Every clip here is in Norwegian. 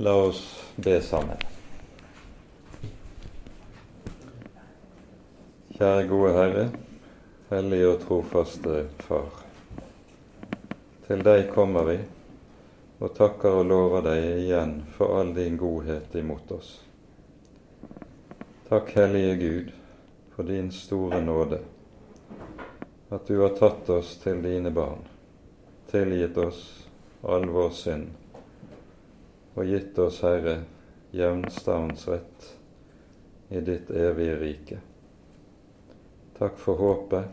La oss be sammen. Kjære gode Herre, hellige og trofaste Far. Til deg kommer vi og takker og lover deg igjen for all din godhet imot oss. Takk, Hellige Gud, for din store nåde, at du har tatt oss til dine barn, tilgitt oss all vår synd og gitt oss, Herre, jevnstavnsrett i ditt evige rike. Takk for håpet,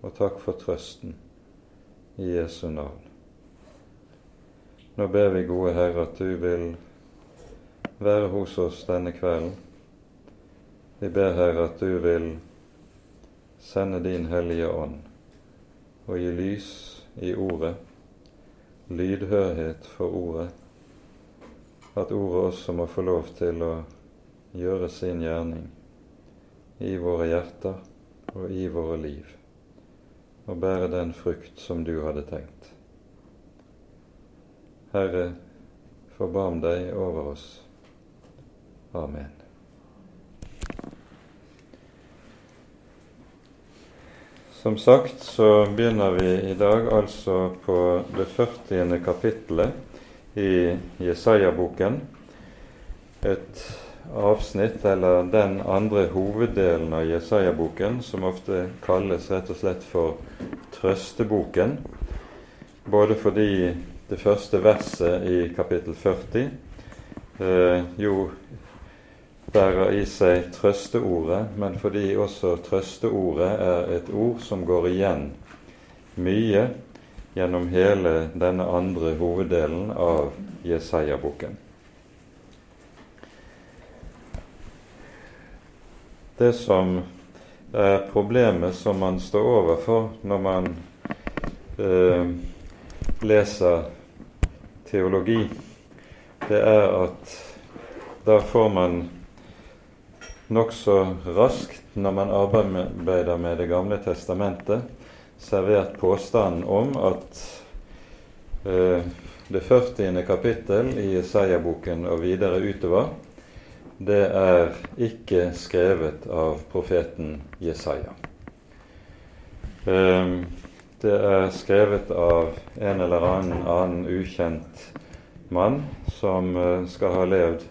og takk for trøsten, i Jesu navn. Nå ber vi, gode Herre, at du vil være hos oss denne kvelden. Vi ber, Herre, at du vil sende din Hellige Ånd og gi lys i ordet, lydhørhet for ordet, at ordet også må få lov til å gjøre sin gjerning i våre hjerter og i våre liv, og bære den frukt som du hadde tenkt. Herre, forbarm deg over oss. Amen. Som sagt så begynner vi i dag altså på det 40. kapittelet i Jesaja-boken. Et avsnitt, eller den andre hoveddelen av Jesaja-boken, som ofte kalles rett og slett for trøsteboken. Både fordi det første verset i kapittel 40 eh, jo bærer i seg trøsteordet, men fordi også trøsteordet er et ord som går igjen mye gjennom hele denne andre hoveddelen av Jesaja-boken. Det som er problemet som man står overfor når man eh, leser teologi, det er at da får man nokså raskt, når man arbeider med Det gamle testamentet, servert påstanden om at eh, det 40. kapittel i Jesaja-boken og videre utover, det er ikke skrevet av profeten Jesaja. Eh, det er skrevet av en eller annen, annen ukjent mann som eh, skal ha levd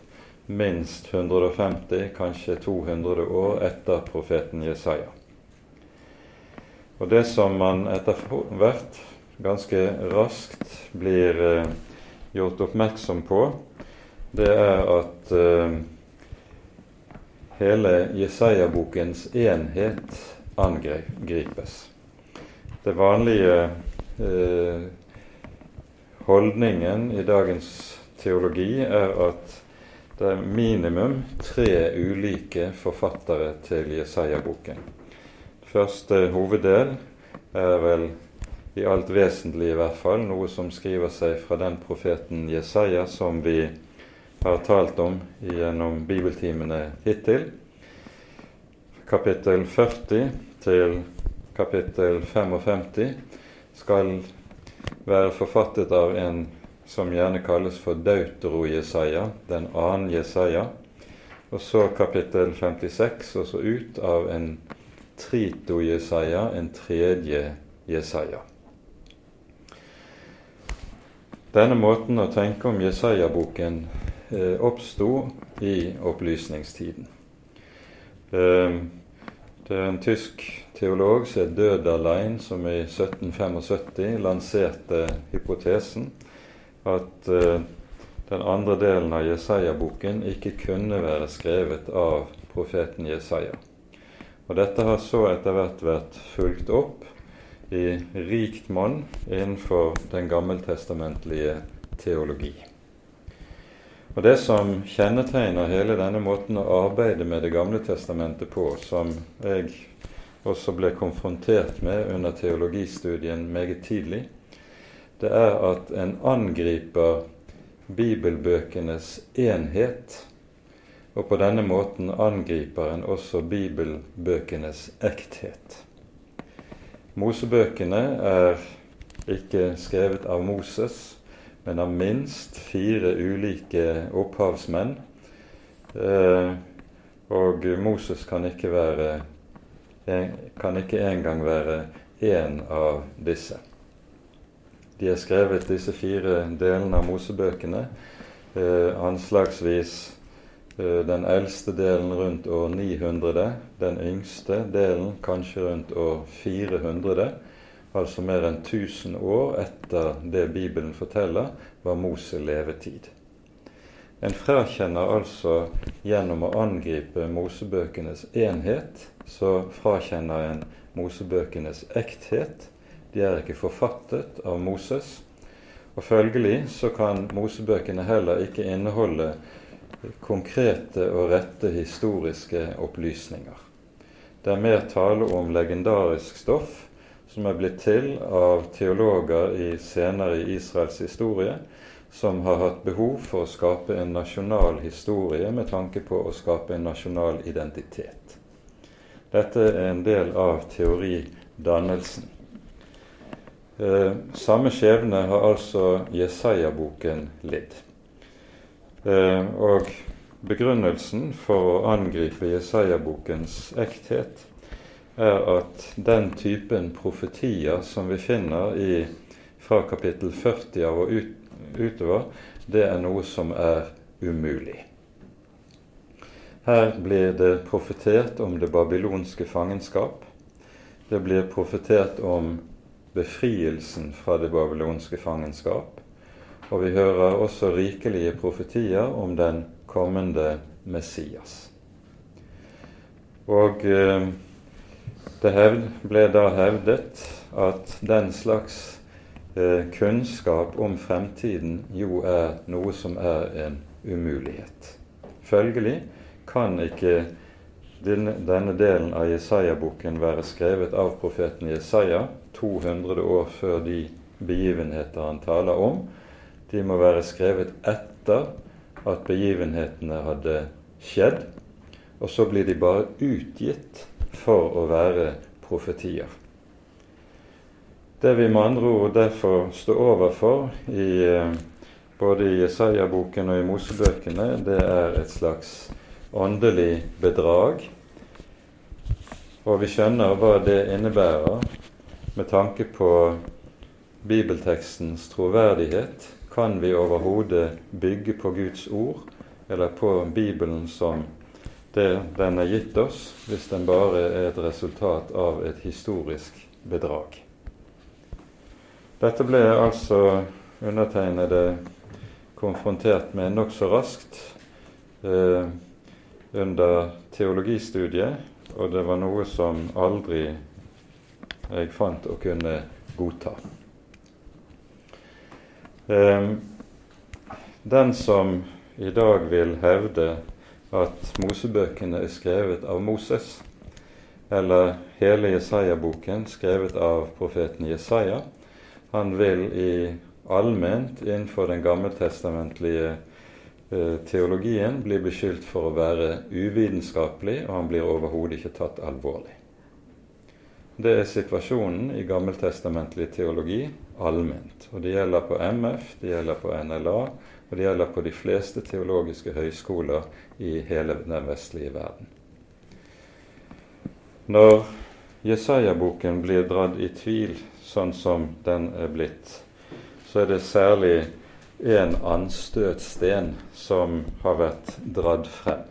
minst 150, kanskje 200 år etter profeten Jesaja. Og det som man etter hvert ganske raskt blir eh, gjort oppmerksom på, det er at eh, hele Jesaja-bokens enhet angripes. Det vanlige eh, holdningen i dagens teologi er at det er minimum tre ulike forfattere til Jesaja-boken første hoveddel er vel i alt vesentlig i hvert fall noe som skriver seg fra den profeten Jesaja som vi har talt om gjennom bibeltimene hittil. Kapittel 40 til kapittel 55 skal være forfattet av en som gjerne kalles for Deutero-Jesaja, den annen Jesaja. Og så kapittel 56, og så ut av en Trito-Jesaja, en tredje Jesaja. Denne måten å tenke om Jesaja-boken eh, oppsto i opplysningstiden. Eh, det er en tysk teolog som er Døderlein, som i 1775 lanserte hypotesen at eh, den andre delen av Jesaja-boken ikke kunne være skrevet av profeten Jesaja. Og dette har så etter hvert vært fulgt opp i rikt monn innenfor den gammeltestamentlige teologi. Og Det som kjennetegner hele denne måten å arbeide med Det gamle testamentet på, som jeg også ble konfrontert med under teologistudien meget tidlig, det er at en angriper bibelbøkenes enhet og på denne måten angriper en også bibelbøkenes ekthet. Mosebøkene er ikke skrevet av Moses, men av minst fire ulike opphavsmenn. Eh, og Moses kan ikke være kan ikke engang være én av disse. De har skrevet disse fire delene av Mosebøkene eh, anslagsvis den eldste delen rundt år 900, den yngste delen kanskje rundt år 400, altså mer enn 1000 år etter det Bibelen forteller var Mose levetid. En frakjenner altså gjennom å angripe Mosebøkenes enhet, så frakjenner en Mosebøkenes ekthet. De er ikke forfattet av Moses. Og følgelig så kan Mosebøkene heller ikke inneholde konkrete og rette historiske opplysninger. Det er mer tale om legendarisk stoff som er blitt til av teologer i senere i Israels historie, som har hatt behov for å skape en nasjonal historie med tanke på å skape en nasjonal identitet. Dette er en del av teoridannelsen. Eh, samme skjebne har altså Jesaja-boken lidd. Eh, og begrunnelsen for å angripe Jesaja-bokens ekthet er at den typen profetier som vi finner i, fra kapittel 40 av og ut, utover, det er noe som er umulig. Her blir det profetert om det babylonske fangenskap. Det blir profetert om befrielsen fra det babylonske fangenskap. Og vi hører også rikelige profetier om den kommende Messias. Og eh, det ble da hevdet at den slags eh, kunnskap om fremtiden jo er noe som er en umulighet. Følgelig kan ikke denne, delen av Jesaja-boken være skrevet av profeten Jesaja 200 år før de begivenheter han taler om. De må være skrevet etter at begivenhetene hadde skjedd, og så blir de bare utgitt for å være profetier. Det vi med andre ord derfor står overfor i eh, både i Jesaja-boken og i Mosebøkene, det er et slags åndelig bedrag. Og vi skjønner hva det innebærer med tanke på bibeltekstens troverdighet. Kan vi overhodet bygge på Guds ord eller på Bibelen som det den er gitt oss, hvis den bare er et resultat av et historisk bedrag? Dette ble altså undertegnede konfrontert med nokså raskt eh, under teologistudiet, og det var noe som aldri jeg fant å kunne godta. Eh, den som i dag vil hevde at Mosebøkene er skrevet av Moses, eller hele Jesaja-boken skrevet av profeten Jesaja, han vil i allment innenfor den gammeltestamentlige eh, teologien bli beskyldt for å være uvitenskapelig, og han blir overhodet ikke tatt alvorlig. Det er situasjonen i gammeltestamentlig teologi allment. Og det gjelder på MF, det gjelder på NLA, og det gjelder på de fleste teologiske høyskoler i hele den vestlige verden. Når Jesaja-boken blir dratt i tvil sånn som den er blitt, så er det særlig en anstøtsten som har vært dratt frem.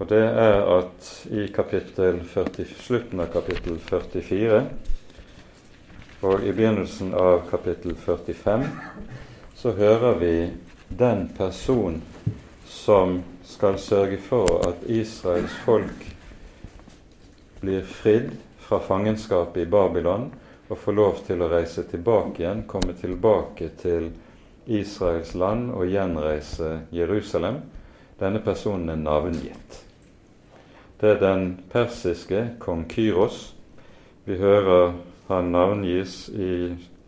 Og det er at i 40, slutten av kapittel 44 og i begynnelsen av kapittel 45 så hører vi den person som skal sørge for at Israels folk blir fridd fra fangenskapet i Babylon og får lov til å reise tilbake igjen, komme tilbake til Israels land og gjenreise Jerusalem. Denne personen er navngitt. Det er den persiske kong Kyros. Vi hører han navngis i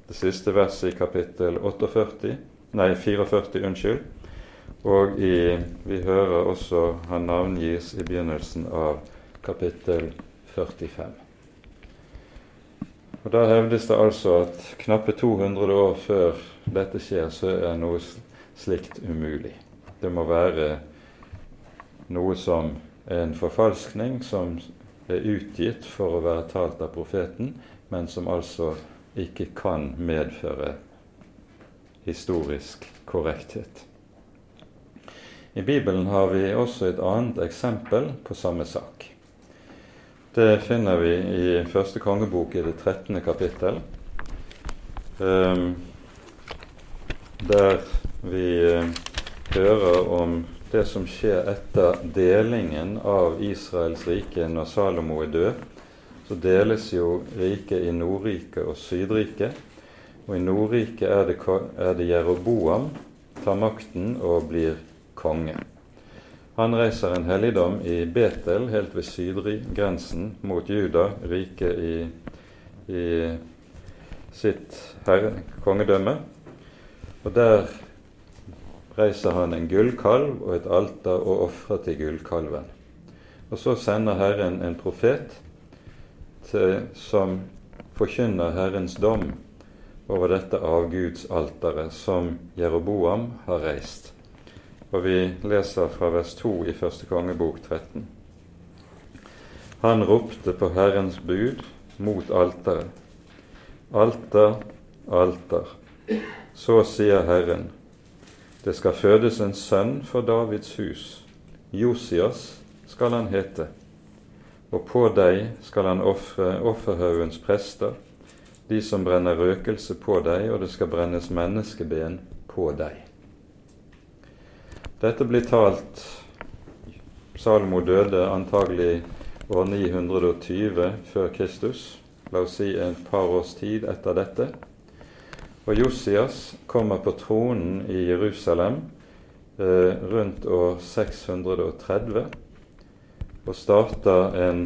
det siste verset i kapittel 48, nei 44, unnskyld. Og i, vi hører også han navngis i begynnelsen av kapittel 45. Og Da hevdes det altså at knappe 200 år før dette skjer, så er noe slikt umulig. Det må være noe som er en forfalskning som er utgitt for å være talt av profeten, men som altså ikke kan medføre historisk korrekthet. I Bibelen har vi også et annet eksempel på samme sak. Det finner vi i første kongebok i det 13. kapittel, ehm, der vi eh, hører om det som skjer etter delingen av Israels rike når Salomo er død. Så deles jo riket i Nordriket og Sydriket. Og i Nordriket er det, er det Jeroboam tar makten og blir konge. Han reiser en helligdom i Betel, helt ved sydgrensen mot Juda, riket i, i sitt herre, kongedømme. Og der reiser han en gullkalv og et alter og ofrer til gullkalven. Og så sender Herren en profet som forkynner Herrens dom over dette avgudsalteret som Jeroboam har reist. Og vi leser fra vers 2 i første kongebok 13. Han ropte på Herrens bud mot alteret. Alter, alter. Så sier Herren, det skal fødes en sønn for Davids hus. Josias skal han hete. Og på deg skal han ofre offerhaugens prester de som brenner røkelse på deg, og det skal brennes menneskeben på deg. Dette blir talt Salomo døde antagelig år 920 før Kristus, la oss si et par års tid etter dette. Og Josias kommer på tronen i Jerusalem eh, rundt år 630 og starter en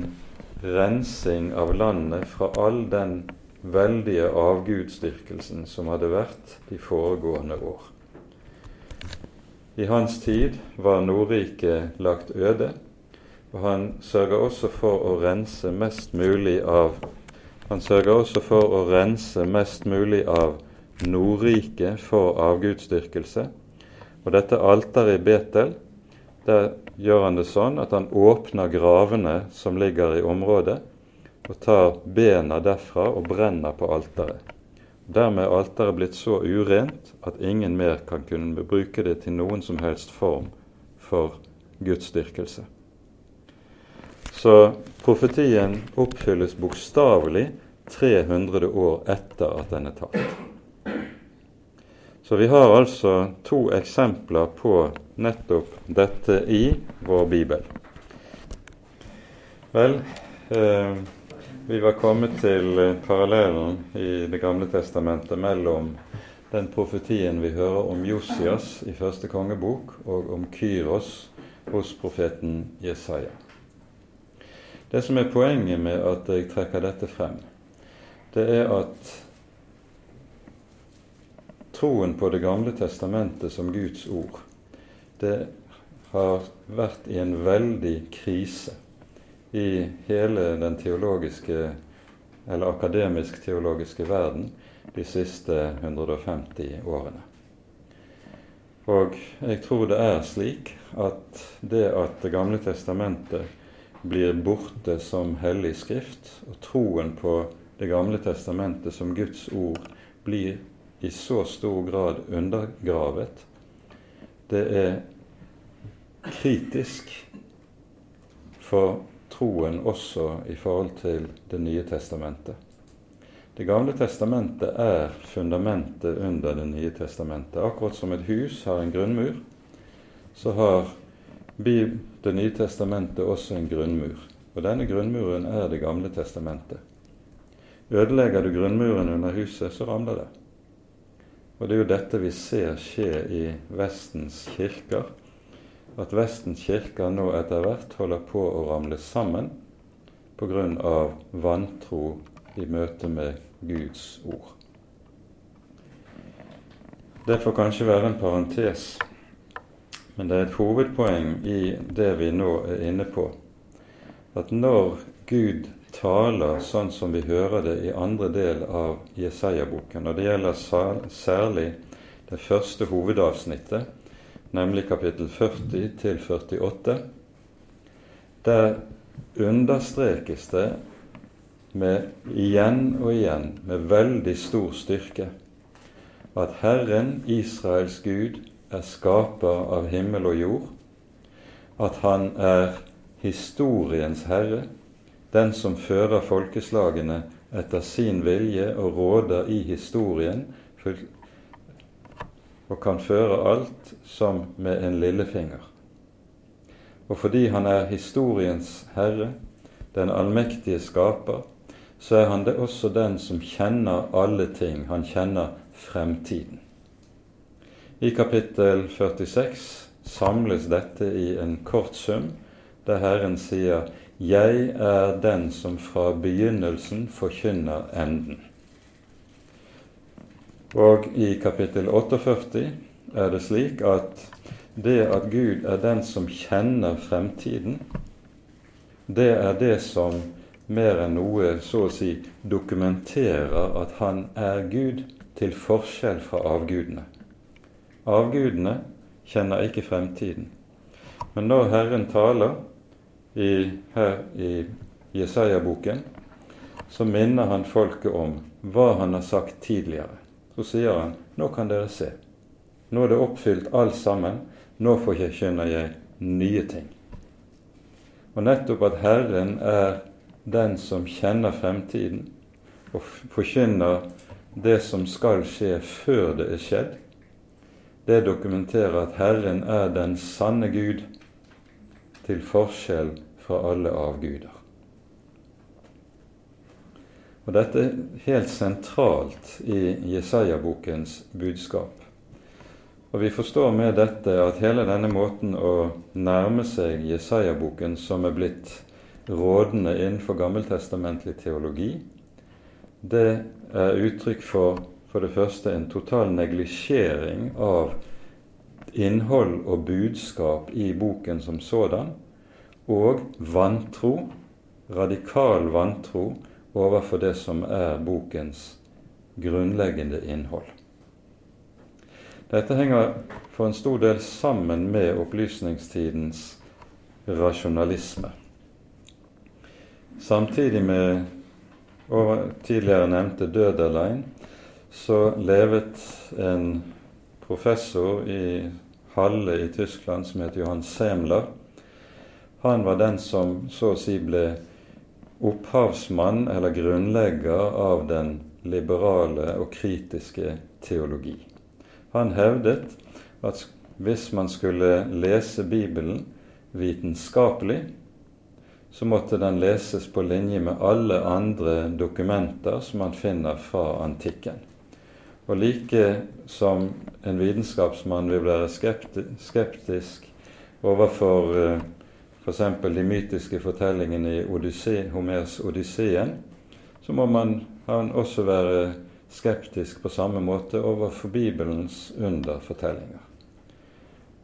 rensing av landet fra all den veldige avgudsdyrkelsen som hadde vært de foregående år. I hans tid var Nordriket lagt øde, og han sørger også for å rense mest mulig av han sørger også for å rense mest mulig av Nordriket for avgudsdyrkelse. Og dette alteret i Betel, der gjør han det sånn at han åpner gravene som ligger i området, og tar bena derfra og brenner på alteret. Dermed er alteret blitt så urent at ingen mer kan kunne bruke det til noen som helst form for gudsdyrkelse. Så profetien oppfylles bokstavelig 300 år etter at den er tatt. Så vi har altså to eksempler på nettopp dette i vår bibel. Vel, eh, vi var kommet til eh, parallellen i Det gamle testamentet mellom den profetien vi hører om Josias i første kongebok, og om Kyros hos profeten Jesaja. Det som er poenget med at jeg trekker dette frem, det er at troen på Det gamle testamentet som Guds ord, det har vært i en veldig krise i hele den teologiske, eller akademisk-teologiske verden de siste 150 årene. Og jeg tror det er slik at det at Det gamle testamentet blir borte som hellig skrift, og troen på Det gamle testamentet som Guds ord blir i så stor grad undergravet, det er kritisk for troen også i forhold til Det nye testamentet. Det gamle testamentet er fundamentet under Det nye testamentet. Akkurat som et hus har en grunnmur, så har Det nye testamentet også en grunnmur. Og denne grunnmuren er Det gamle testamentet. Ødelegger du grunnmuren under huset, så ramler det. Og det er jo dette vi ser skje i Vestens kirker at Vestens kirker nå etter hvert holder på å ramle sammen pga. vantro i møte med Guds ord. Det får kanskje være en parentes, men det er et hovedpoeng i det vi nå er inne på, at når Gud taler sånn som vi hører det i andre del av Jesaja-boken. Og det gjelder særlig det første hovedavsnittet, nemlig kapittel 40 til 48. Der understrekes det med igjen og igjen, med veldig stor styrke, at Herren, Israels Gud, er skaper av himmel og jord, at han er historiens herre, den som fører folkeslagene etter sin vilje og råder i historien, og kan føre alt som med en lillefinger. Og fordi han er historiens herre, den allmektige skaper, så er han det også den som kjenner alle ting. Han kjenner fremtiden. I kapittel 46 samles dette i en kort sum, der Herren sier 'Jeg er den som fra begynnelsen forkynner enden'. Og i kapittel 48 er det slik at det at Gud er den som kjenner fremtiden, det er det som mer enn noe så å si dokumenterer at han er Gud, til forskjell fra avgudene. Avgudene kjenner ikke fremtiden. Men når Herren taler i, her i Jesaja-boken, så minner han folket om hva han har sagt tidligere. Så sier han nå kan dere se. Nå er det oppfylt alt sammen. Nå forkynner jeg nye ting. Og nettopp at Herren er den som kjenner fremtiden og forkynner det som skal skje før det er skjedd, det dokumenterer at Herren er den sanne Gud, til forskjell fra alle avguder. Og Dette er helt sentralt i Jesaja-bokens budskap. Og Vi forstår med dette at hele denne måten å nærme seg Jesaja-boken, som er blitt rådende innenfor gammeltestamentlig teologi, det er uttrykk for for det første en total neglisjering av innhold og budskap i boken som sådan, og vantro, radikal vantro overfor det som er bokens grunnleggende innhold. Dette henger for en stor del sammen med opplysningstidens rasjonalisme. Samtidig med over, tidligere nevnte Døderlein så levet en professor i Halle i Tyskland som het Johan Semler. Han var den som så å si ble opphavsmann eller grunnlegger av den liberale og kritiske teologi. Han hevdet at hvis man skulle lese Bibelen vitenskapelig, så måtte den leses på linje med alle andre dokumenter som man finner fra antikken. Og like som en vitenskapsmann vil være skeptisk overfor uh, For de mytiske fortellingene i Odyssee, Homers Odysseen, så må man også være skeptisk på samme måte overfor Bibelens underfortellinger.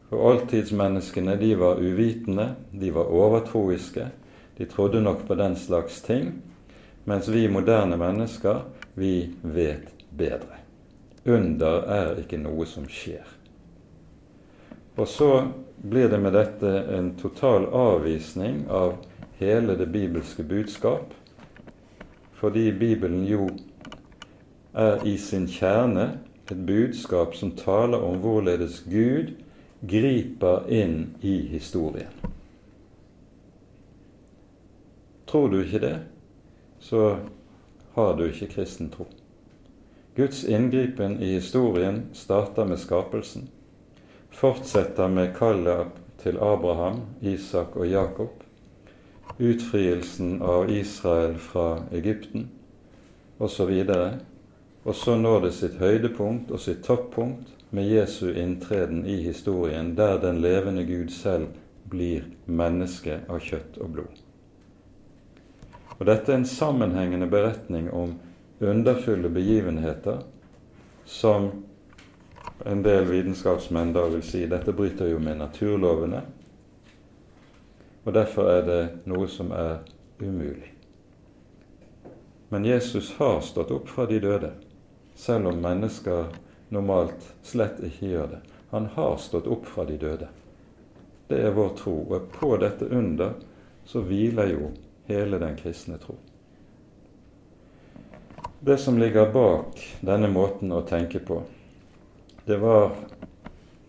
For oldtidsmenneskene de var uvitende, de var overtroiske, de trodde nok på den slags ting, mens vi moderne mennesker, vi vet bedre. Under er ikke noe som skjer. Og så blir det med dette en total avvisning av hele det bibelske budskap, fordi Bibelen jo er i sin kjerne et budskap som taler om hvorledes Gud griper inn i historien. Tror du ikke det, så har du ikke kristen tro. Guds inngripen i historien starter med skapelsen, fortsetter med kallet til Abraham, Isak og Jakob, utfrielsen av Israel fra Egypten osv. Og, og så når det sitt høydepunkt og sitt toppunkt med Jesu inntreden i historien, der den levende Gud selv blir menneske av kjøtt og blod. Og Dette er en sammenhengende beretning om underfulle begivenheter som en del vitenskapsmenn da vil si dette bryter jo med naturlovene, og derfor er det noe som er umulig. Men Jesus har stått opp fra de døde, selv om mennesker normalt slett ikke gjør det. Han har stått opp fra de døde. Det er vår tro. Og på dette under så hviler jo hele den kristne tro. Det som ligger bak denne måten å tenke på, det var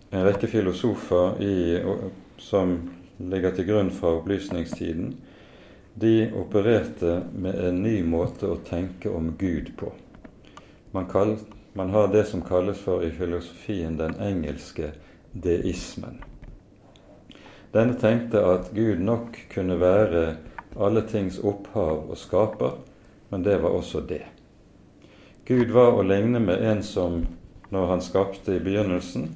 en rekke filosofer i, som ligger til grunn for opplysningstiden, de opererte med en ny måte å tenke om Gud på. Man, kall, man, har det som kalles for i filosofien den engelske deismen. Denne tenkte at Gud nok kunne være alle tings opphav og skaper, men det var også det. Gud var å ligne med en som, når han skapte i begynnelsen,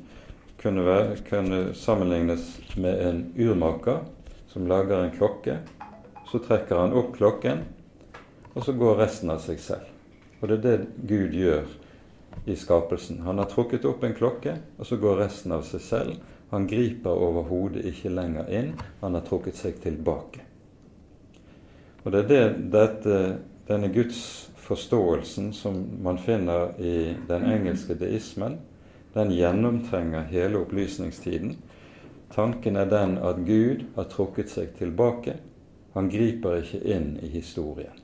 kunne, være, kunne sammenlignes med en urmaker som lager en klokke så trekker han opp klokken, og så går resten av seg selv. Og det er det Gud gjør i skapelsen. Han har trukket opp en klokke, og så går resten av seg selv. Han griper overhodet ikke lenger inn, han har trukket seg tilbake. Og det er det, dette, denne gudsforståelsen som man finner i den engelske deismen. Den gjennomtrenger hele opplysningstiden. Tanken er den at Gud har trukket seg tilbake, han griper ikke inn i historien.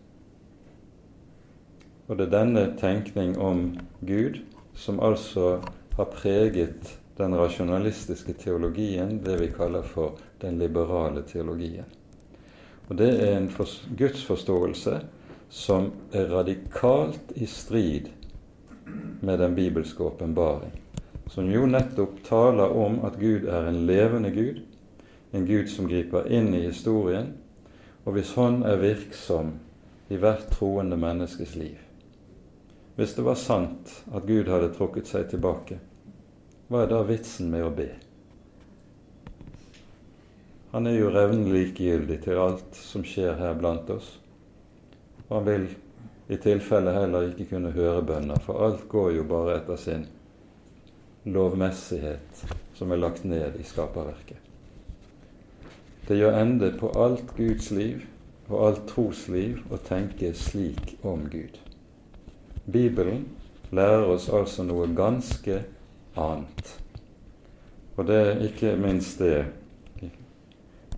Og det er denne tenkning om Gud som altså har preget den rasjonalistiske teologien, det vi kaller for den liberale teologien. Og det er en gudsforståelse som er radikalt i strid med den bibelske åpenbaring, som jo nettopp taler om at Gud er en levende Gud, en Gud som griper inn i historien, og hvis Han er virksom i hvert troende menneskes liv Hvis det var sant at Gud hadde trukket seg tilbake, hva er da vitsen med å be? Han er jo revnende likegyldig til alt som skjer her blant oss. Han vil i tilfelle heller ikke kunne høre bønner, for alt går jo bare etter sin lovmessighet som er lagt ned i skaperverket. Det gjør ende på alt Guds liv og alt trosliv å tenke slik om Gud. Bibelen lærer oss altså noe ganske annet. Og det er ikke minst det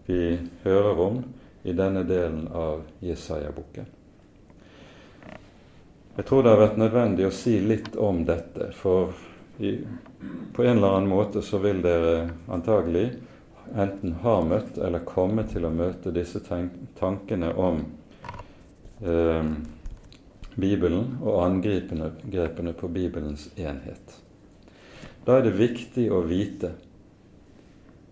vi hører om i denne delen av Jesaja-boken. Jeg tror det har vært nødvendig å si litt om dette, for i, på en eller annen måte så vil dere antagelig enten ha møtt eller komme til å møte disse tankene om eh, Bibelen og angrepene på Bibelens enhet. Da er det viktig å vite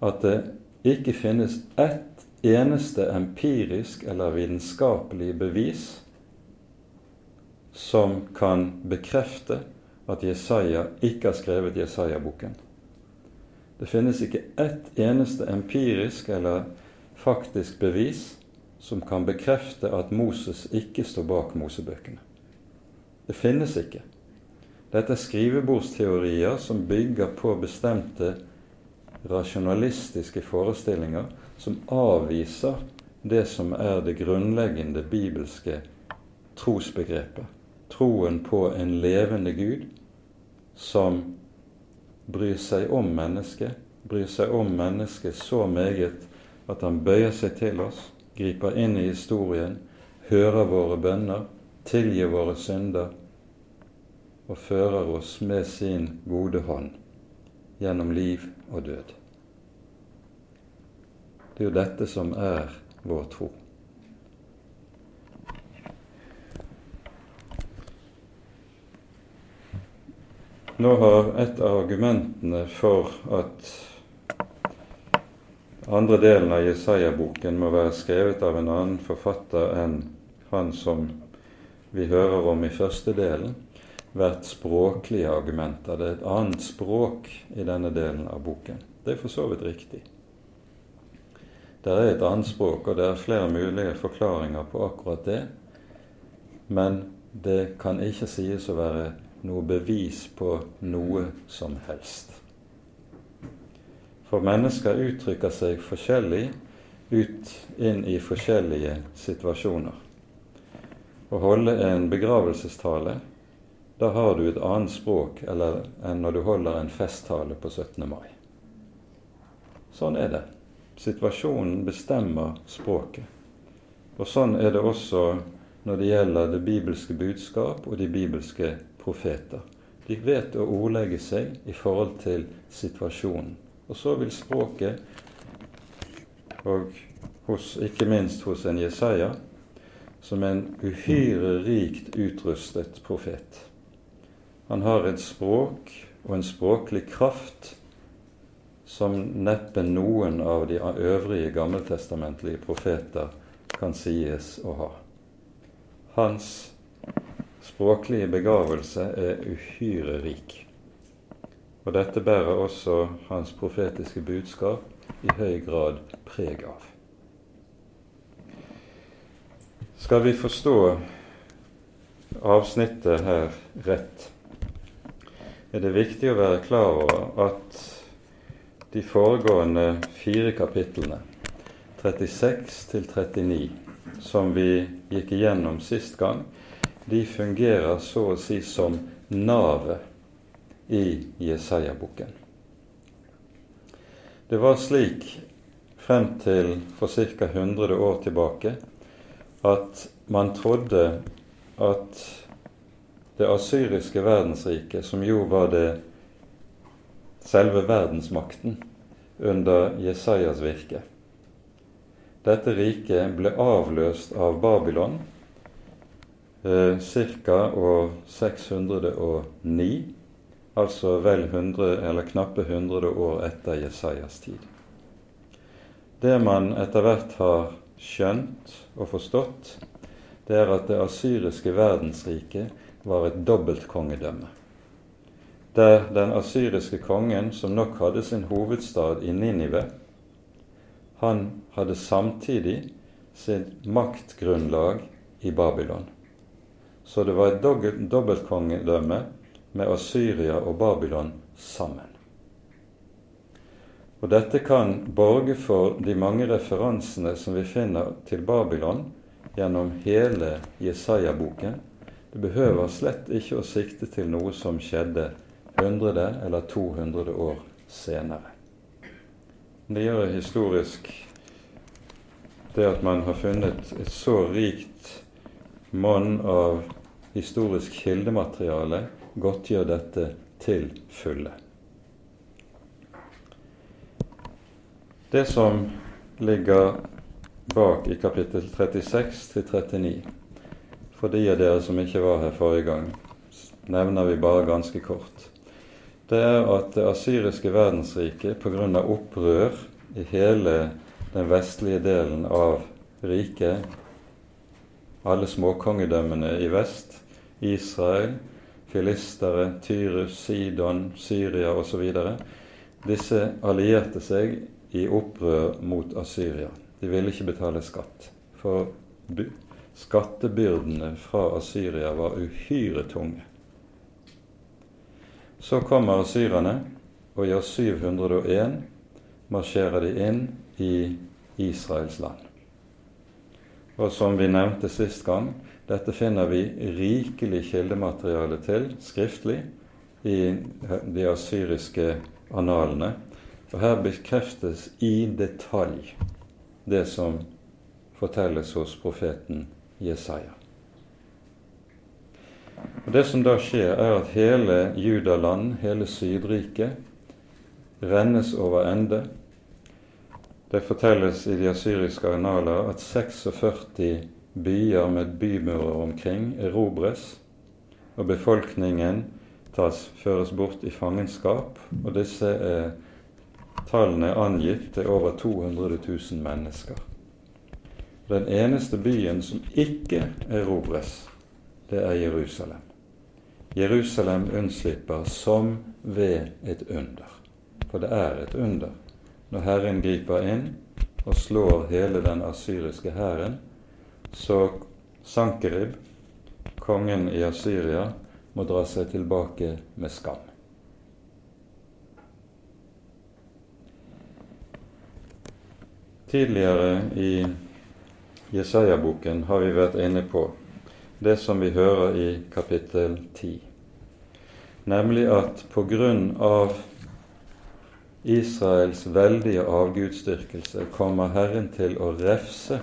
at det ikke finnes ett eneste empirisk eller vitenskapelig bevis som kan bekrefte at Jesaja ikke har skrevet Jesaja-boken. Det finnes ikke ett eneste empirisk eller faktisk bevis som kan bekrefte at Moses ikke står bak Mosebøkene. Det finnes ikke. Dette er skrivebordsteorier som bygger på bestemte rasjonalistiske forestillinger som avviser det som er det grunnleggende bibelske trosbegrepet. Troen på en levende Gud som bryr seg om mennesket, bryr seg om mennesket så meget at han bøyer seg til oss, griper inn i historien, hører våre bønner, tilgir våre synder og fører oss med sin gode hånd gjennom liv og død. Det er jo dette som er vår tro. Nå har et av argumentene for at andre delen av Jesaja-boken må være skrevet av en annen forfatter enn han som vi hører om i første delen, vært språklige argumenter. Det er et annet språk i denne delen av boken. Det er for så vidt riktig. Det er et annet språk, og det er flere mulige forklaringer på akkurat det. Men det kan ikke sies å være noe bevis på noe som helst. For mennesker uttrykker seg forskjellig ut inn i forskjellige situasjoner. å holde en begravelsestale, da har du et annet språk enn når du holder en festtale på 17. mai. Sånn er det. Situasjonen bestemmer språket. Og sånn er det også når det gjelder det bibelske budskap og de bibelske profeter. De vet å ordlegge seg i forhold til situasjonen. Og så vil språket, og hos, ikke minst hos en Jesaja, som en uhyre rikt utrustet profet. Han har et språk og en språklig kraft som neppe noen av de øvrige gammeltestamentlige profeter kan sies å ha. Hans språklige begavelse er uhyre rik. Og dette bærer også hans profetiske budskap i høy grad preg av. Skal vi forstå avsnittet her rett, er det viktig å være klar over at de foregående fire kapitlene, 36 til 39, som vi gikk igjennom sist gang, de fungerer så å si som navet i Jesaja-boken. Det var slik frem til for ca. 100 år tilbake at man trodde at det asyriske verdensriket, som jo var det selve verdensmakten under Jesajas virke Dette riket ble avløst av Babylon eh, ca. år 609, altså vel 100, eller knappe 100 år etter Jesajas tid. Det man etter hvert har skjønt og forstått, det er at det asyriske verdensriket var et dobbeltkongedømme. Der den asyriske kongen, som nok hadde sin hovedstad i Ninive, han hadde samtidig sitt maktgrunnlag i Babylon. Så det var et dobbeltkongedømme med Asyria og Babylon sammen. Og Dette kan borge for de mange referansene som vi finner til Babylon gjennom hele Jesaja-boken. Det behøver slett ikke å sikte til noe som skjedde 100 eller 200 år senere. Det gjør historisk det at man har funnet et så rikt monn av historisk kildemateriale godtgjør dette til fulle. Det som ligger bak i kapittel 36 til 39, for de av dere som ikke var her forrige gang, nevner vi bare ganske kort. Det er at det asyriske verdensriket pga. opprør i hele den vestlige delen av riket alle småkongedømmene i vest, Israel, filistere, Tyrus, Sidon, Syria osv. Disse allierte seg i opprør mot Asyria. De ville ikke betale skatt, for skattebyrdene fra Asyria var uhyre tunge. Så kommer asyrerne, og i år 701 marsjerer de inn i Israels land. Og som vi nevnte sist gang, dette finner vi rikelig kildemateriale til skriftlig i de asyriske analene. For her bekreftes i detalj det som fortelles hos profeten Jesaja. Og Det som da skjer, er at hele Judaland, hele Sydriket, rennes over ende det fortelles i de asyriske annaler at 46 byer med bymurer omkring erobres, og befolkningen tas, føres bort i fangenskap. Og disse er tallene angitt til over 200 000 mennesker. Den eneste byen som ikke erobres, det er Jerusalem. Jerusalem unnslipper som ved et under. For det er et under når Herren griper inn og slår hele den asyriske hæren, så Sankerib, kongen i Asyria, må dra seg tilbake med skam. Tidligere i Jesaja-boken har vi vært inne på det som vi hører i kapittel 10, nemlig at på grunn av Israels veldige avgudsdyrkelse kommer Herren til å refse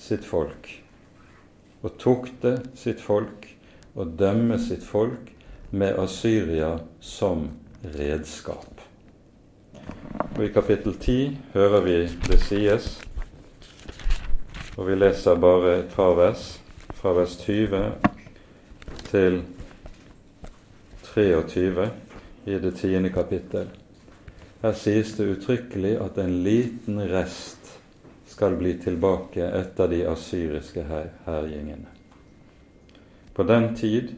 sitt folk og tukte sitt folk og dømme sitt folk med Asyria som redskap. Og I kapittel 10 hører vi det sies, og vi leser bare et par vers, fra vers 20 til 23 i det tiende kapittel. Her sies det uttrykkelig at en liten rest skal bli tilbake etter de asyriske herjingene. På den tid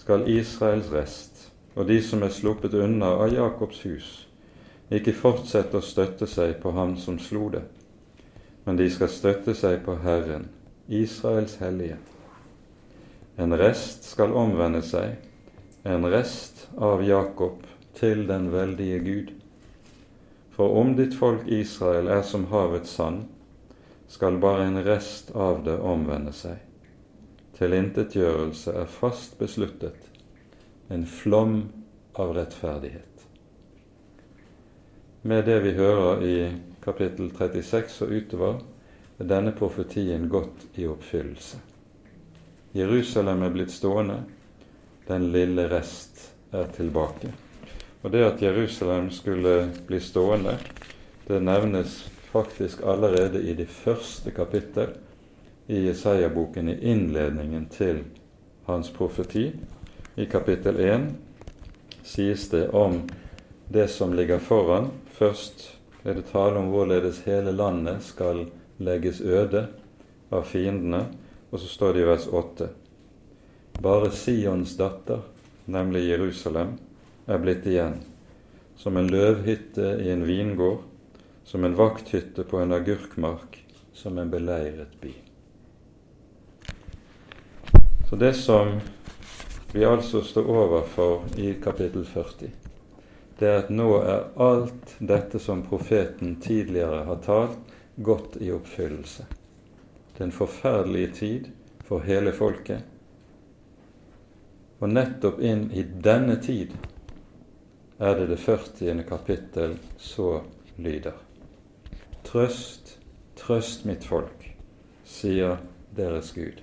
skal Israels rest og de som er sluppet unna av Jakobs hus, ikke fortsette å støtte seg på ham som slo det, men de skal støtte seg på Herren, Israels hellige. En rest skal omvende seg, en rest av Jakob til den veldige Gud. For om ditt folk Israel er som havets sand, skal bare en rest av det omvende seg. Tilintetgjørelse er fast besluttet, en flom av rettferdighet. Med det vi hører i kapittel 36 og utover, er denne profetien gått i oppfyllelse. Jerusalem er blitt stående, den lille rest er tilbake. Og det at Jerusalem skulle bli stående, det nevnes faktisk allerede i det første kapittel i Jesaja-boken, i innledningen til hans profeti. I kapittel 1 sies det om det som ligger foran. Først er det tale om hvorledes hele landet skal legges øde av fiendene, og så står det i vers 8. Bare Sions datter, nemlig Jerusalem, er blitt igjen, som en løvhytte i en vingård, som en vakthytte på en agurkmark, som en beleiret by. Så det som vi altså står overfor i kapittel 40, det er at nå er alt dette som profeten tidligere har talt, gått i oppfyllelse. Det er en forferdelig tid for hele folket. Og nettopp inn i denne tid er det det 40. kapittel så lyder. Trøst, trøst mitt folk, sier deres Gud.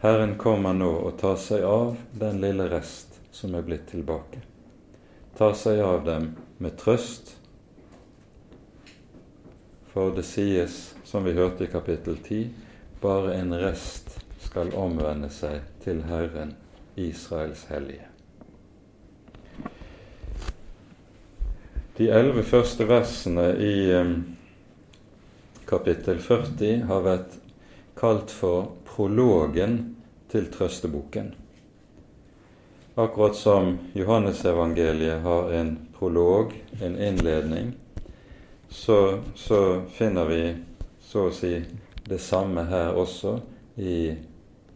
Herren kommer nå og tar seg av den lille rest som er blitt tilbake. Tar seg av dem med trøst, for det sies, som vi hørte i kapittel 10, bare en rest skal omvende seg til Herren, Israels hellige. De elleve første versene i kapittel 40 har vært kalt for prologen til trøsteboken. Akkurat som Johannesevangeliet har en prolog, en innledning, så, så finner vi så å si det samme her også i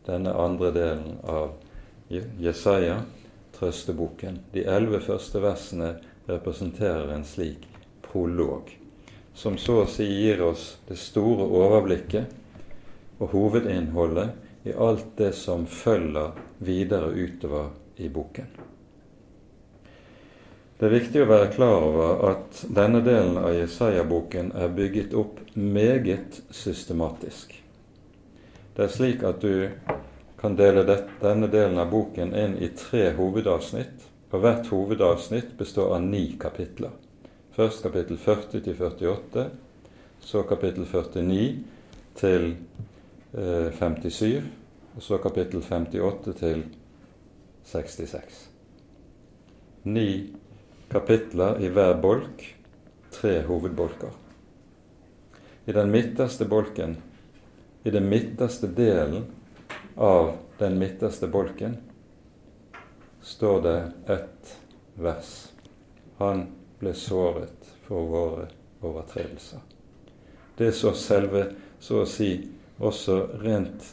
denne andre delen av Jesaja, trøsteboken. De elleve første versene representerer en slik prolog, som så å si gir oss det store overblikket og hovedinnholdet i alt det som følger videre utover i boken. Det er viktig å være klar over at denne delen av Jesaja-boken er bygget opp meget systematisk. Det er slik at du kan dele denne delen av boken inn i tre hovedavsnitt og hvert hovedavsnitt består av ni kapitler. Først kapittel 40 til 48, så kapittel 49 til eh, 57, og så kapittel 58 til 66. Ni kapitler i hver bolk, tre hovedbolker. I den midterste bolken, i den midterste delen av den midterste bolken, står det ett vers. Han ble såret for våre overtredelser. Det er så selve, så å si, også rent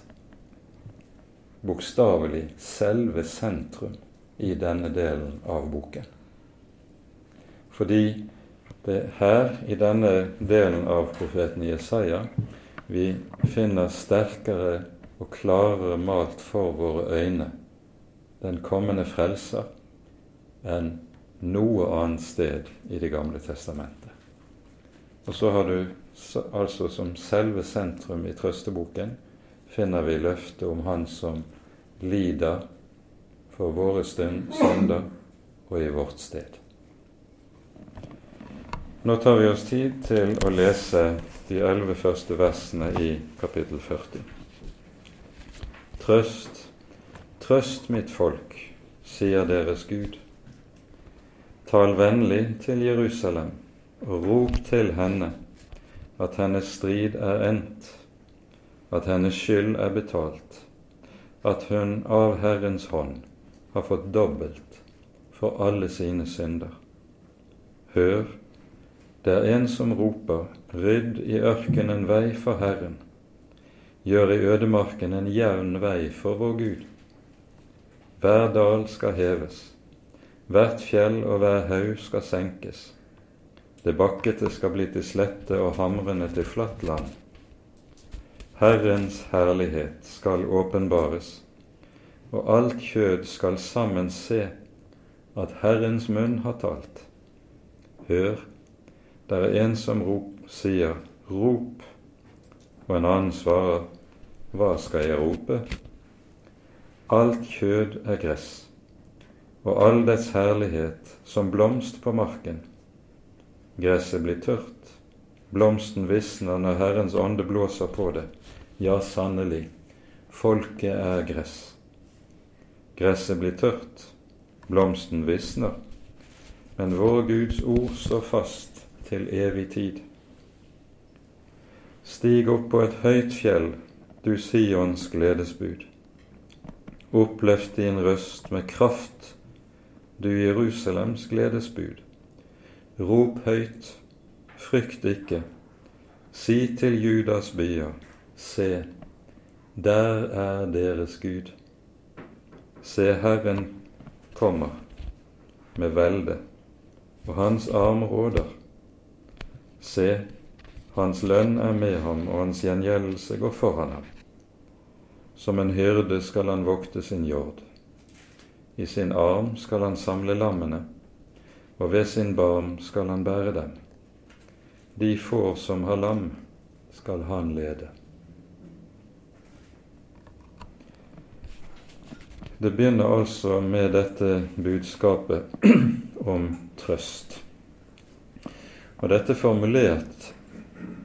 bokstavelig selve sentrum i denne delen av boken. Fordi det er her, i denne delen av profeten Jesaja, vi finner sterkere og klarere malt for våre øyne den kommende frelser enn noe annet sted i Det gamle testamentet. Og så har du altså som selve sentrum i trøsteboken finner vi løftet om Han som lider for våre synder og i vårt sted. Nå tar vi oss tid til å lese de elleve første versene i kapittel 40. Trøst, trøst mitt folk, sier deres Gud. Tal vennlig til Jerusalem og rop til henne at hennes strid er endt, at hennes skyld er betalt, at hun av Herrens hånd har fått dobbelt for alle sine synder. Hør, det er en som roper, rydd i ørkenen vei for Herren, gjør i ødemarken en jevn vei for vår Gud. Hver dal skal heves, hvert fjell og hver haug skal senkes. Det bakkete skal bli til slette og hamrende til flatt land. Herrens herlighet skal åpenbares, og alt kjød skal sammen se at Herrens munn har talt. Hør, det er en som rop, sier 'rop', og en annen svarer 'hva skal jeg rope'? Alt kjød er gress, og all dets herlighet som blomst på marken. Gresset blir tørt, blomsten visner når Herrens ånde blåser på det. Ja, sannelig, folket er gress. Gresset blir tørt, blomsten visner, men vår Guds ord står fast til evig tid. Stig opp på et høyt fjell, du Sions gledesbud. Oppløft din røst med kraft, du Jerusalems gledesbud. Rop høyt, frykt ikke. Si til Judas byer, se, der er deres Gud. Se, Herren kommer med velde, og hans arm råder. Se, hans lønn er med ham, og hans gjengjeldelse går foran ham. Som en hyrde skal han vokte sin jord. I sin arm skal han samle lammene, og ved sin barm skal han bære dem. De får som har lam, skal han lede. Det begynner altså med dette budskapet om trøst. Og dette er formulert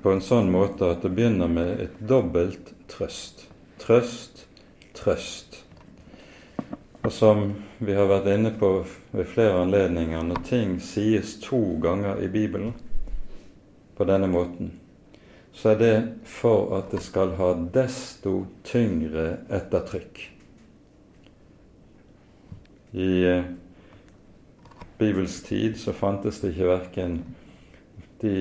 på en sånn måte at det begynner med et dobbelt trøst. Trøst, trøst. Og som vi har vært inne på ved flere anledninger, når ting sies to ganger i Bibelen på denne måten, så er det for at det skal ha desto tyngre ettertrykk. I eh, Bibels tid så fantes det ikke verken de,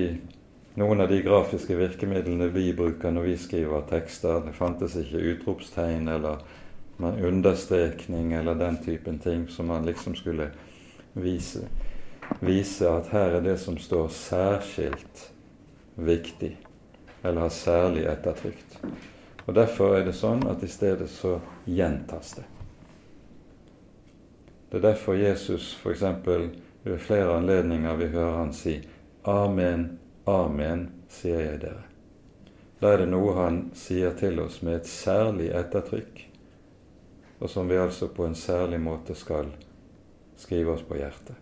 noen av de grafiske virkemidlene vi bruker når vi skriver tekster. Det fantes ikke utropstegn eller understrekning eller den typen ting som man liksom skulle vise. Vise at her er det som står særskilt viktig, eller har særlig ettertrykt. Og Derfor er det sånn at i stedet så gjentas det. Det er derfor Jesus f.eks. ved flere anledninger vi hører han si Amen, amen, sier jeg dere. Da er det noe han sier til oss med et særlig ettertrykk, og som vi altså på en særlig måte skal skrive oss på hjertet.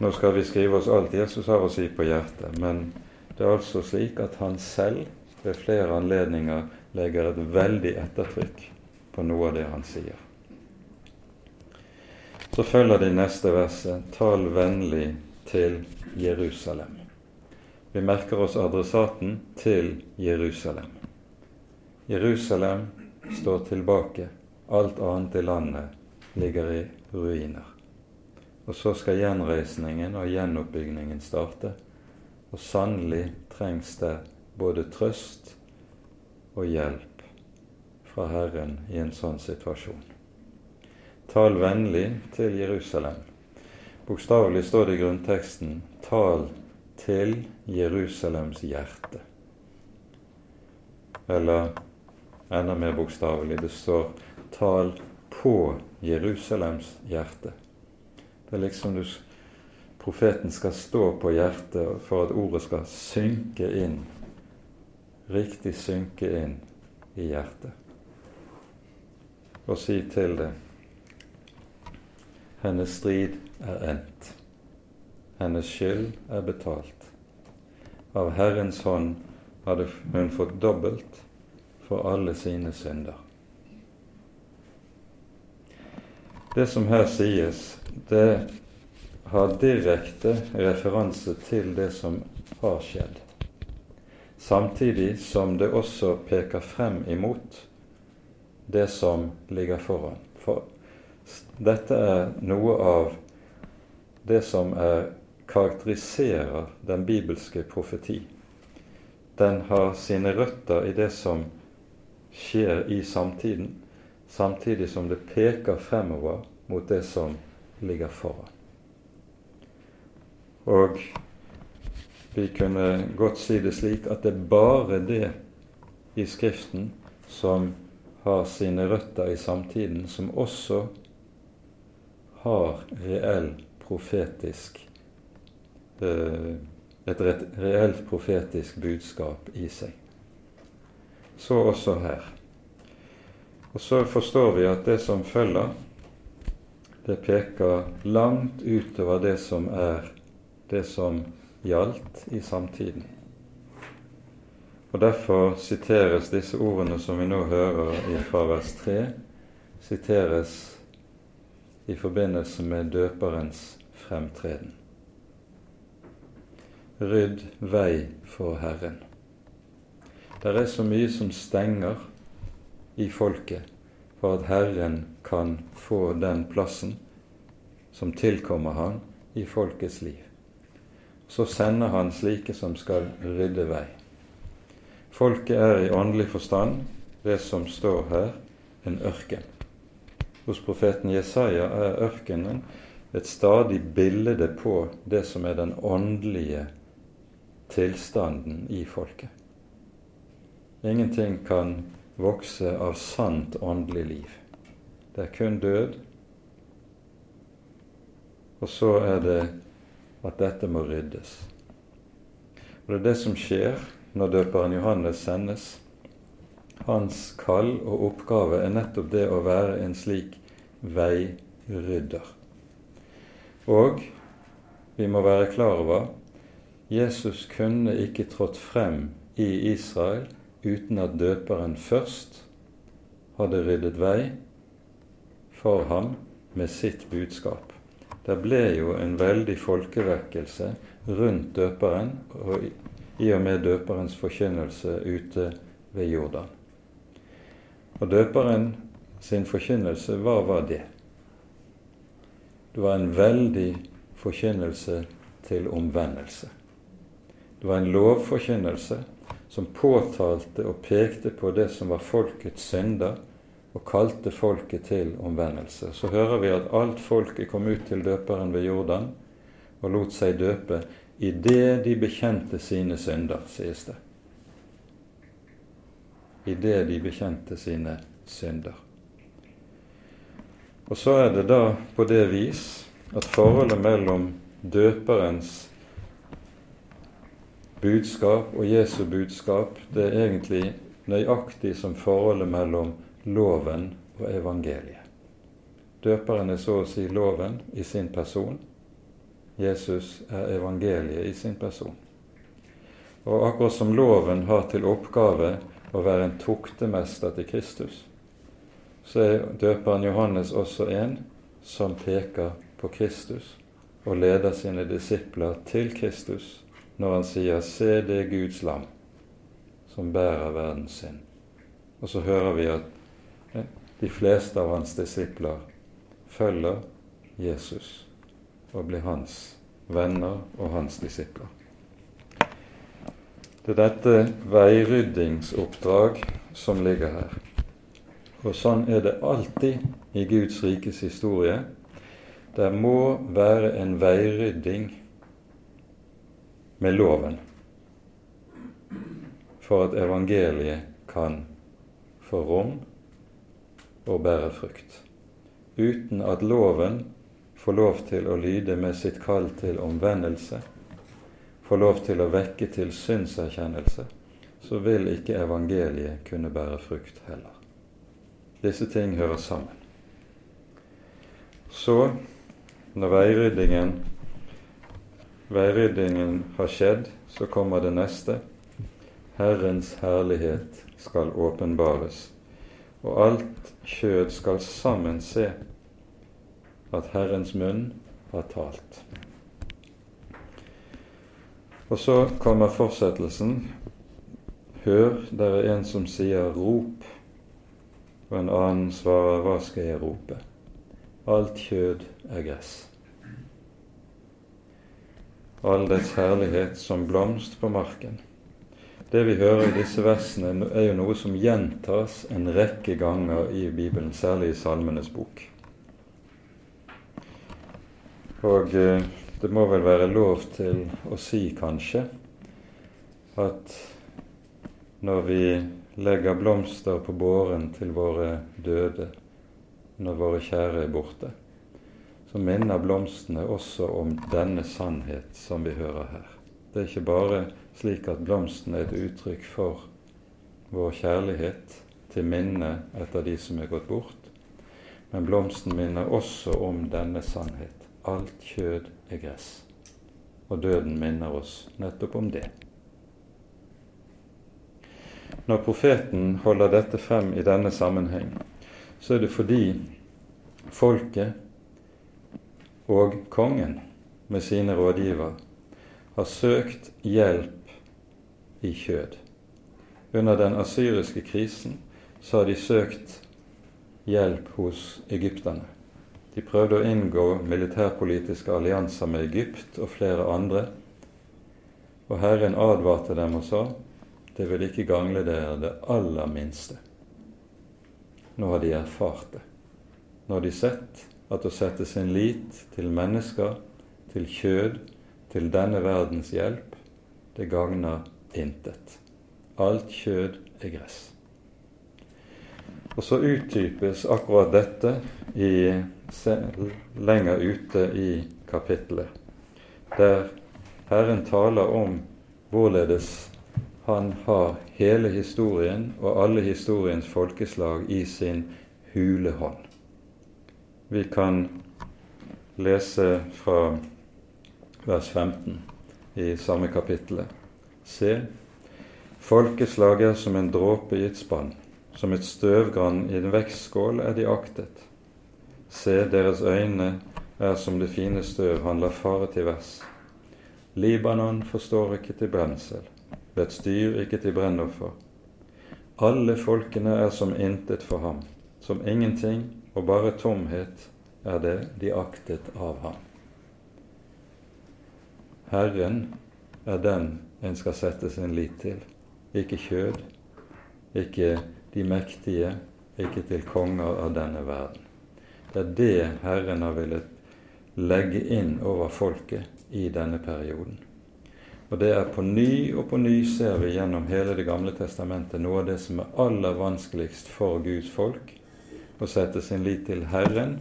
Nå skal vi skrive oss alt Jesus har å si på hjertet, men det er altså slik at han selv ved flere anledninger legger et veldig ettertrykk på noe av det han sier. Så følger de neste verset. Tal vennlig til Jerusalem. Vi merker oss adressaten til Jerusalem. Jerusalem står tilbake. Alt annet i landet ligger i ruiner. Og så skal gjenreisningen og gjenoppbyggingen starte. Og sannelig trengs det både trøst og hjelp fra Herren i en sånn situasjon. Tal vennlig til Jerusalem. Bokstavelig står det i grunnteksten 'Tal til Jerusalems hjerte'. Eller enda mer bokstavelig. Det står 'tal på Jerusalems hjerte'. Det er liksom du, profeten skal stå på hjertet for at ordet skal synke inn, riktig synke inn i hjertet. Og si til det hennes strid er endt. Hennes skyld er betalt. Av Herrens hånd hadde hun fått dobbelt for alle sine synder. Det som her sies, det har direkte referanse til det som har skjedd, samtidig som det også peker frem imot det som ligger foran. For dette er noe av det som er, karakteriserer den bibelske profeti. Den har sine røtter i det som skjer i samtiden, samtidig som det peker fremover mot det som ligger foran. Og vi kunne godt si det slik at det er bare det i Skriften som har sine røtter i samtiden, som også har reell profetisk eh, et reelt profetisk budskap i seg så også her. Og så forstår vi at det som følger, det peker langt utover det som er det som gjaldt i samtiden. Og Derfor siteres disse ordene som vi nå hører fra vers 3, siteres i forbindelse med døperens fremtreden. Rydd vei for Herren. Det er så mye som stenger i folket for at Herren kan få den plassen som tilkommer han i folkets liv. Så sender han slike som skal rydde vei. Folket er i åndelig forstand, det som står her, en ørken. Hos profeten Jesaja er ørkenen et stadig bilde på det som er den åndelige tilstanden i folket. Ingenting kan vokse av sant åndelig liv. Det er kun død. Og så er det at dette må ryddes. Og Det er det som skjer når døperen Johannes sendes. Hans kall og oppgave er nettopp det å være en slik veirydder. Og vi må være klar over Jesus kunne ikke trådt frem i Israel uten at døperen først hadde ryddet vei for ham med sitt budskap. Det ble jo en veldig folkevekkelse rundt døperen og i og med døperens forkynnelse ute ved Jordan. Og døperen sin forkynnelse, hva var det? Det var en veldig forkynnelse til omvendelse. Det var en lovforkynnelse som påtalte og pekte på det som var folkets synder, og kalte folket til omvendelse. Så hører vi at alt folket kom ut til døperen ved Jordan og lot seg døpe idet de bekjente sine synder, sies det. Idet de bekjente sine synder. Og så er det da på det vis at forholdet mellom døperens budskap og Jesu budskap det er egentlig nøyaktig som forholdet mellom loven og evangeliet. Døperen er så å si loven i sin person. Jesus er evangeliet i sin person. Og akkurat som loven har til oppgave å være en tuktemester til Kristus, så er døperen Johannes også en som peker på Kristus og leder sine disipler til Kristus når han sier 'Se det Guds lam som bærer verdens synd'. Og så hører vi at eh, de fleste av hans disipler følger Jesus og blir hans venner og hans disipler. Det er dette veiryddingsoppdrag som ligger her. Og sånn er det alltid i Guds rikes historie. Det må være en veirydding med loven for at evangeliet kan få rom og bære frukt, uten at loven får lov til å lyde med sitt kall til omvendelse, får lov til å vekke til synserkjennelse, så vil ikke evangeliet kunne bære frukt heller. Disse ting hører sammen. Så, når veiryddingen, veiryddingen har skjedd, så kommer det neste. Herrens herlighet skal åpenbares, og alt kjød skal sammen se at Herrens munn har talt. Og så kommer fortsettelsen. Hør, det er en som sier 'rop', og en annen svarer 'hva skal jeg rope'? Alt kjød er gress. All dets herlighet som blomst på marken. Det vi hører i disse versene, er jo noe som gjentas en rekke ganger i Bibelen, særlig i Salmenes bok. Og eh, det må vel være lov til å si, kanskje, at når vi legger blomster på båren til våre døde når våre kjære er borte, så minner blomstene også om denne sannhet som vi hører her. Det er ikke bare slik at blomsten er et uttrykk for vår kjærlighet til minne etter de som er gått bort, men blomsten minner også om denne sannhet alt kjød er gress. Og døden minner oss nettopp om det. Når profeten holder dette frem i denne sammenheng, så er det fordi folket og kongen med sine rådgiver har søkt hjelp i kjød. Under den asyriske krisen så har de søkt hjelp hos egypterne. De prøvde å inngå militærpolitiske allianser med Egypt og flere andre. Og Herren advarte dem og sa det vil ikke gangle dere det aller minste. Nå har de erfart det. Nå har de sett at å sette sin lit til mennesker, til kjød, til denne verdens hjelp, det gagner intet. Alt kjød er gress. Og så uttypes akkurat dette i lenger ute i kapittelet, der Herren taler om hvorledes han har hele historien og alle historiens folkeslag i sin hule hånd. Vi kan lese fra vers 15 i samme kapittelet. Se, folkeslag er som en dråpe i et spann, som et støvgrann i en vekstskål er de aktet. Se, deres øyne er som det fine støv han lar fare til værs. Libanon forstår ikke til brensel, vet styr ikke til brennoffer. Alle folkene er som intet for ham, som ingenting og bare tomhet er det de aktet av ham. Herren er den en skal sette sin lit til, ikke kjød, ikke de mektige, ikke til konger av denne verden. Det er det Herren har villet legge inn over folket i denne perioden. Og det er på ny og på ny ser vi gjennom hele Det gamle testamentet noe av det som er aller vanskeligst for Guds folk, å sette sin lit til Herren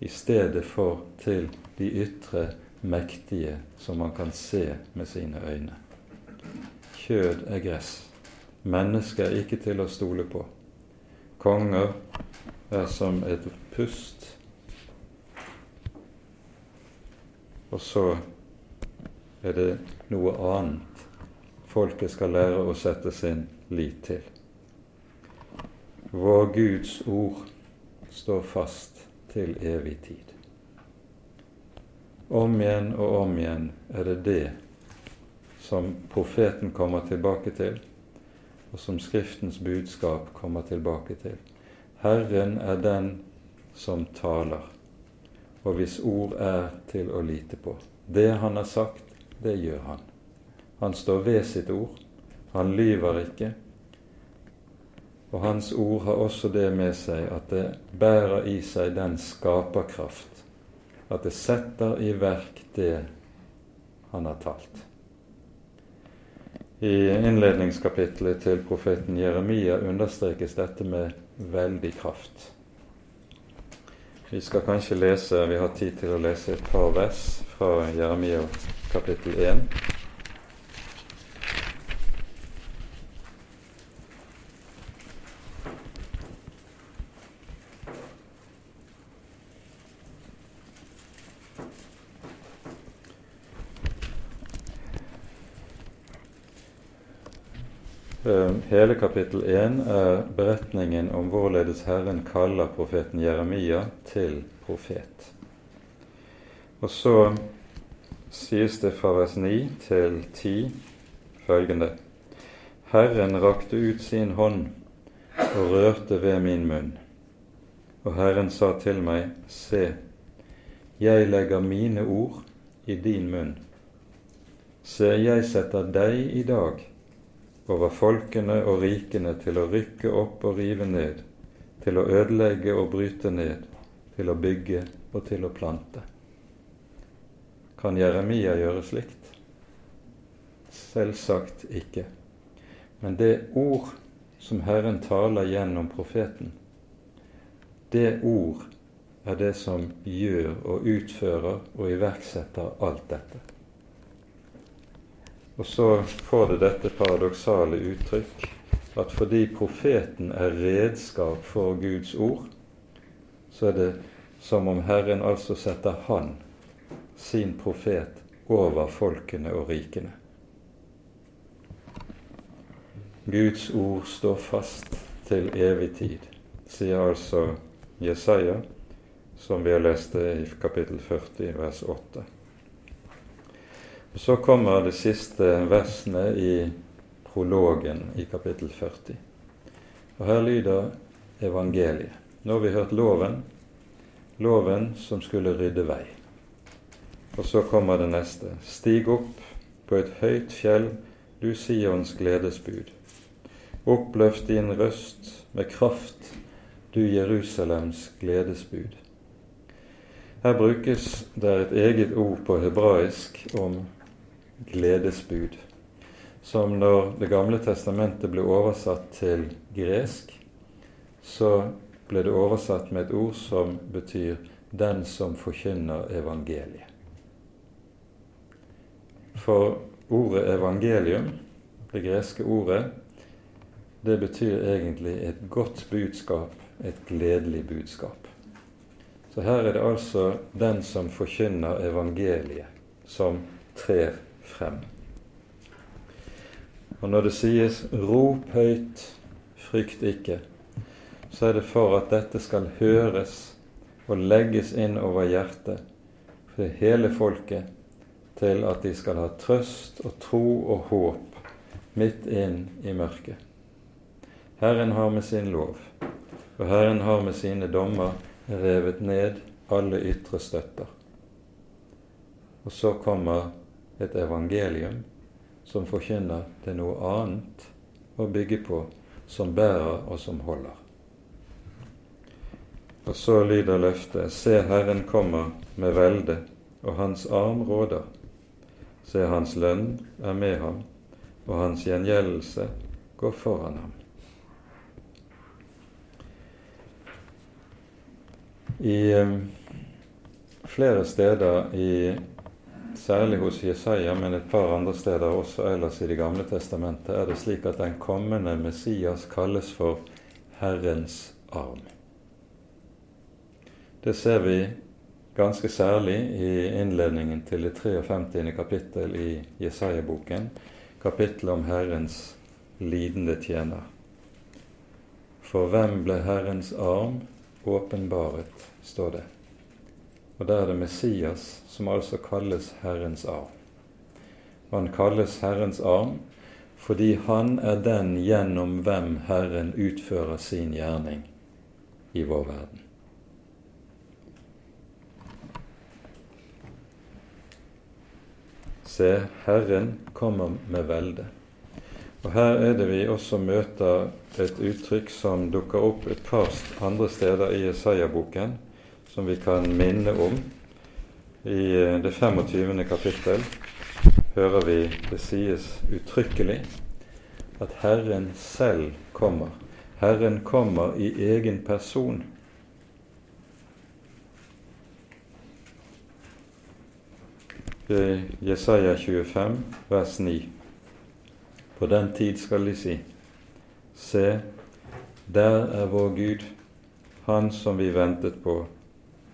i stedet for til de ytre mektige som man kan se med sine øyne. Kjød er gress. Mennesker er ikke til å stole på. Konger er som et pust. Og så er det noe annet folket skal lære å sette sin lit til. Vår Guds ord står fast til evig tid. Om igjen og om igjen er det det som profeten kommer tilbake til, og som Skriftens budskap kommer tilbake til. Herren er den som taler, og hvis ord er til å lite på. Det han har sagt, det gjør han. Han står ved sitt ord. Han lyver ikke. Og hans ord har også det med seg at det bærer i seg den skaperkraft, at det setter i verk det han har talt. I innledningskapitlet til profeten Jeremia understrekes dette med veldig kraft. Vi skal kanskje lese, vi har tid til å lese et par vers fra Jeremia kapittel 1. Eh, hele kapittel 1 er beretningen om hvorledes Herren kaller profeten Jeremia til profet. Og så sies det fra vers 9 til 10 følgende Herren rakte ut sin hånd og rørte ved min munn. Og Herren sa til meg, Se, jeg legger mine ord i din munn. Se, jeg setter deg i dag over folkene og rikene til å rykke opp og rive ned, til å ødelegge og bryte ned, til å bygge og til å plante. Kan Jeremia gjøre slikt? Selvsagt ikke. Men det ord som Herren taler gjennom profeten, det ord er det som gjør og utfører og iverksetter alt dette. Og så får det dette paradoksale uttrykk at fordi profeten er redskap for Guds ord, så er det som om Herren altså setter Han, sin profet, over folkene og rikene. Guds ord står fast til evig tid, sier altså Jesaja, som vi har lest det i kapittel 40, vers 8. Så kommer de siste versene i prologen i kapittel 40. Og her lyder evangeliet. Nå har vi hørt loven, loven som skulle rydde vei. Og så kommer det neste. Stig opp på et høyt fjell, du Sions gledesbud. Oppløft din røst med kraft, du Jerusalems gledesbud. Her brukes det et eget ord på hebraisk om gledesbud, som når Det gamle testamentet ble oversatt til gresk, så ble det oversatt med et ord som betyr 'den som forkynner evangeliet'. For ordet evangelium, det greske ordet, det betyr egentlig et godt budskap, et gledelig budskap. Så her er det altså den som forkynner evangeliet, som trer frem. Og når det sies 'rop høyt, frykt ikke', så er det for at dette skal høres og legges inn over hjertet for hele folket, til at de skal ha trøst og tro og håp midt inn i mørket. Herren har med sin lov, og Herren har med sine dommer revet ned alle ytre støtter. Og så kommer et evangelium som forkynner til noe annet å bygge på, som bærer og som holder. Og så lyder løftet:" Se, Herren kommer med velde, og hans arm råder. Se, hans lønn er med ham, og hans gjengjeldelse går foran ham. I um, flere steder i særlig hos Jesaja, men et par andre steder også ellers i Det gamle testamentet, er det slik at den kommende Messias kalles for Herrens arm. Det ser vi ganske særlig i innledningen til det 53. kapittel i Jesaja-boken, kapittelet om Herrens lidende tjener. For hvem ble Herrens arm åpenbaret, står det. Og der er det Messias som altså kalles Herrens arm. Han kalles Herrens arm fordi han er den gjennom hvem Herren utfører sin gjerning i vår verden. Se, Herren kommer med velde. Og Her er det vi også møter et uttrykk som dukker opp et par andre steder i Jesaja-boken, som vi kan minne om i eh, det 25. kapittel. hører vi det sies uttrykkelig at Herren selv kommer. Herren kommer i egen person. Jesaja 25, vers 9. På den tid skal de si:" Se, der er vår Gud, Han som vi ventet på,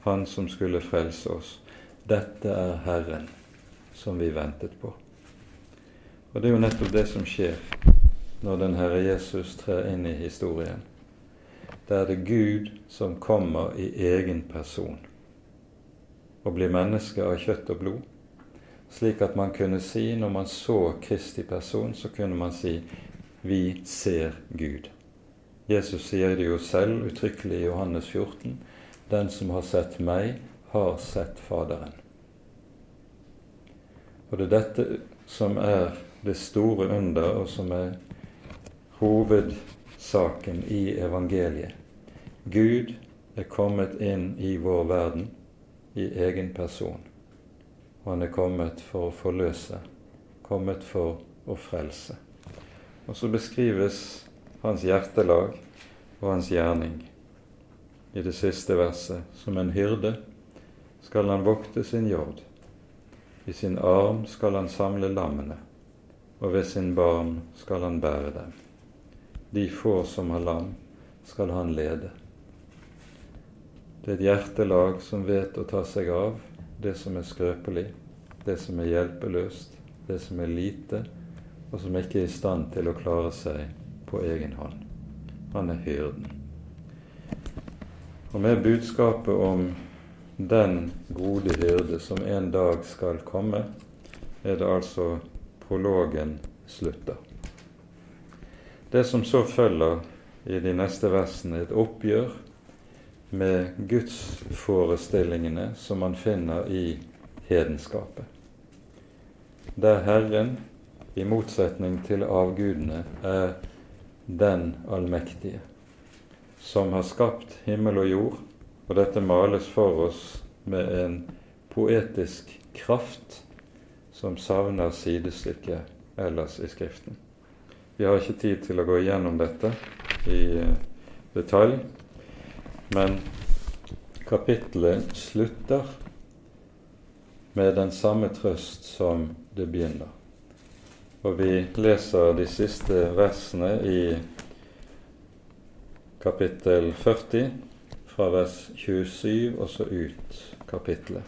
Han som skulle frelse oss. Dette er Herren som vi ventet på. Og det er jo nettopp det som skjer når den Herre Jesus trer inn i historien. Da er det Gud som kommer i egen person og blir menneske av kjøtt og blod slik at man kunne si, når man så Kristi person, så kunne man si 'Vi ser Gud'. Jesus sier det jo selv uttrykkelig i Johannes 14. 'Den som har sett meg, har sett Faderen'. Og det er dette som er det store under, og som er hovedsaken i evangeliet. Gud er kommet inn i vår verden i egen person og han er kommet for å forløse, kommet for å frelse. Og så beskrives hans hjertelag og hans gjerning i det siste verset. Som en hyrde skal han vokte sin jord. I sin arm skal han samle lammene, og ved sin barn skal han bære dem. De få som har lam, skal han lede. Det er et hjertelag som vet å ta seg av det som er skrøpelig, det som er hjelpeløst, det som er lite, og som ikke er i stand til å klare seg på egen hånd. Han er hyrden. Og med budskapet om den gode hyrde som en dag skal komme, er det altså prologen slutter. Det som så følger i de neste versene, et oppgjør med gudsforestillingene som man finner i hedenskapet. Der Herren, i motsetning til avgudene, er den allmektige, som har skapt himmel og jord, og dette males for oss med en poetisk kraft som savner sidestykke ellers i Skriften. Vi har ikke tid til å gå igjennom dette i eh, detalj, men kapittelet slutter med den samme trøst som det begynner. Og vi leser de siste versene i kapittel 40, fra vers 27 og så ut kapittelet.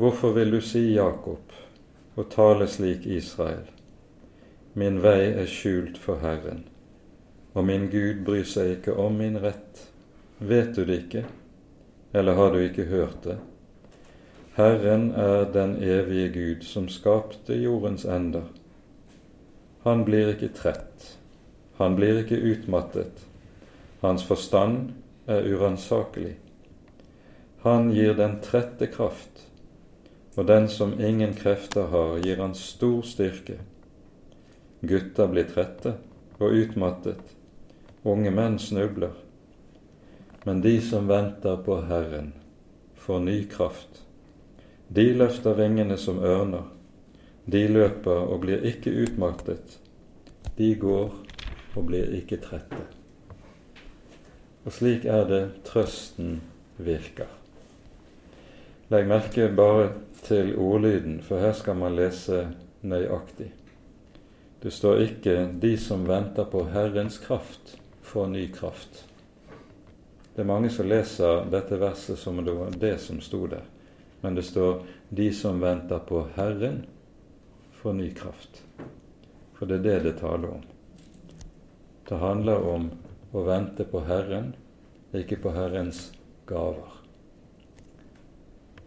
Hvorfor vil du si Jakob og tale slik Israel? Min vei er skjult for Herren, og min Gud bryr seg ikke om min rett. Vet du det ikke, eller har du ikke hørt det? Herren er den evige Gud som skapte jordens ender. Han blir ikke trett, han blir ikke utmattet. Hans forstand er uransakelig. Han gir den trette kraft, og den som ingen krefter har, gir han stor styrke. Gutter blir trette og utmattet, unge menn snubler. Men de som venter på Herren, får ny kraft. De løfter vingene som ørner. De løper og blir ikke utmattet. De går og blir ikke trette. Og slik er det trøsten virker. Legg merke bare til ordlyden, for her skal man lese nøyaktig. Det står ikke 'de som venter på Herrens kraft, får ny kraft'. Det er mange som leser dette verset som det var det som sto der men det står 'de som venter på Herren, får ny kraft'. For det er det det taler om. Det handler om å vente på Herren, ikke på Herrens gaver.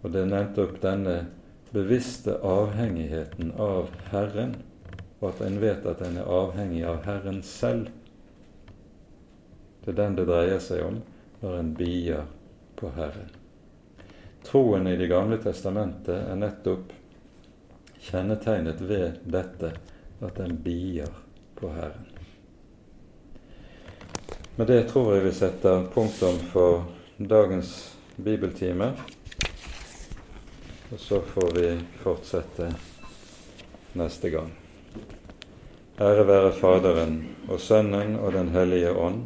Og det er nettopp denne bevisste avhengigheten av Herren, og at en vet at en er avhengig av Herren selv. Det er den det dreier seg om når en bier på Herren. Troen i Det gamle testamentet er nettopp kjennetegnet ved dette at den bier på Herren. Med det tror jeg vi setter punktum for dagens bibeltime. Og så får vi fortsette neste gang. Ære være Faderen og Sønnen og Den hellige ånd,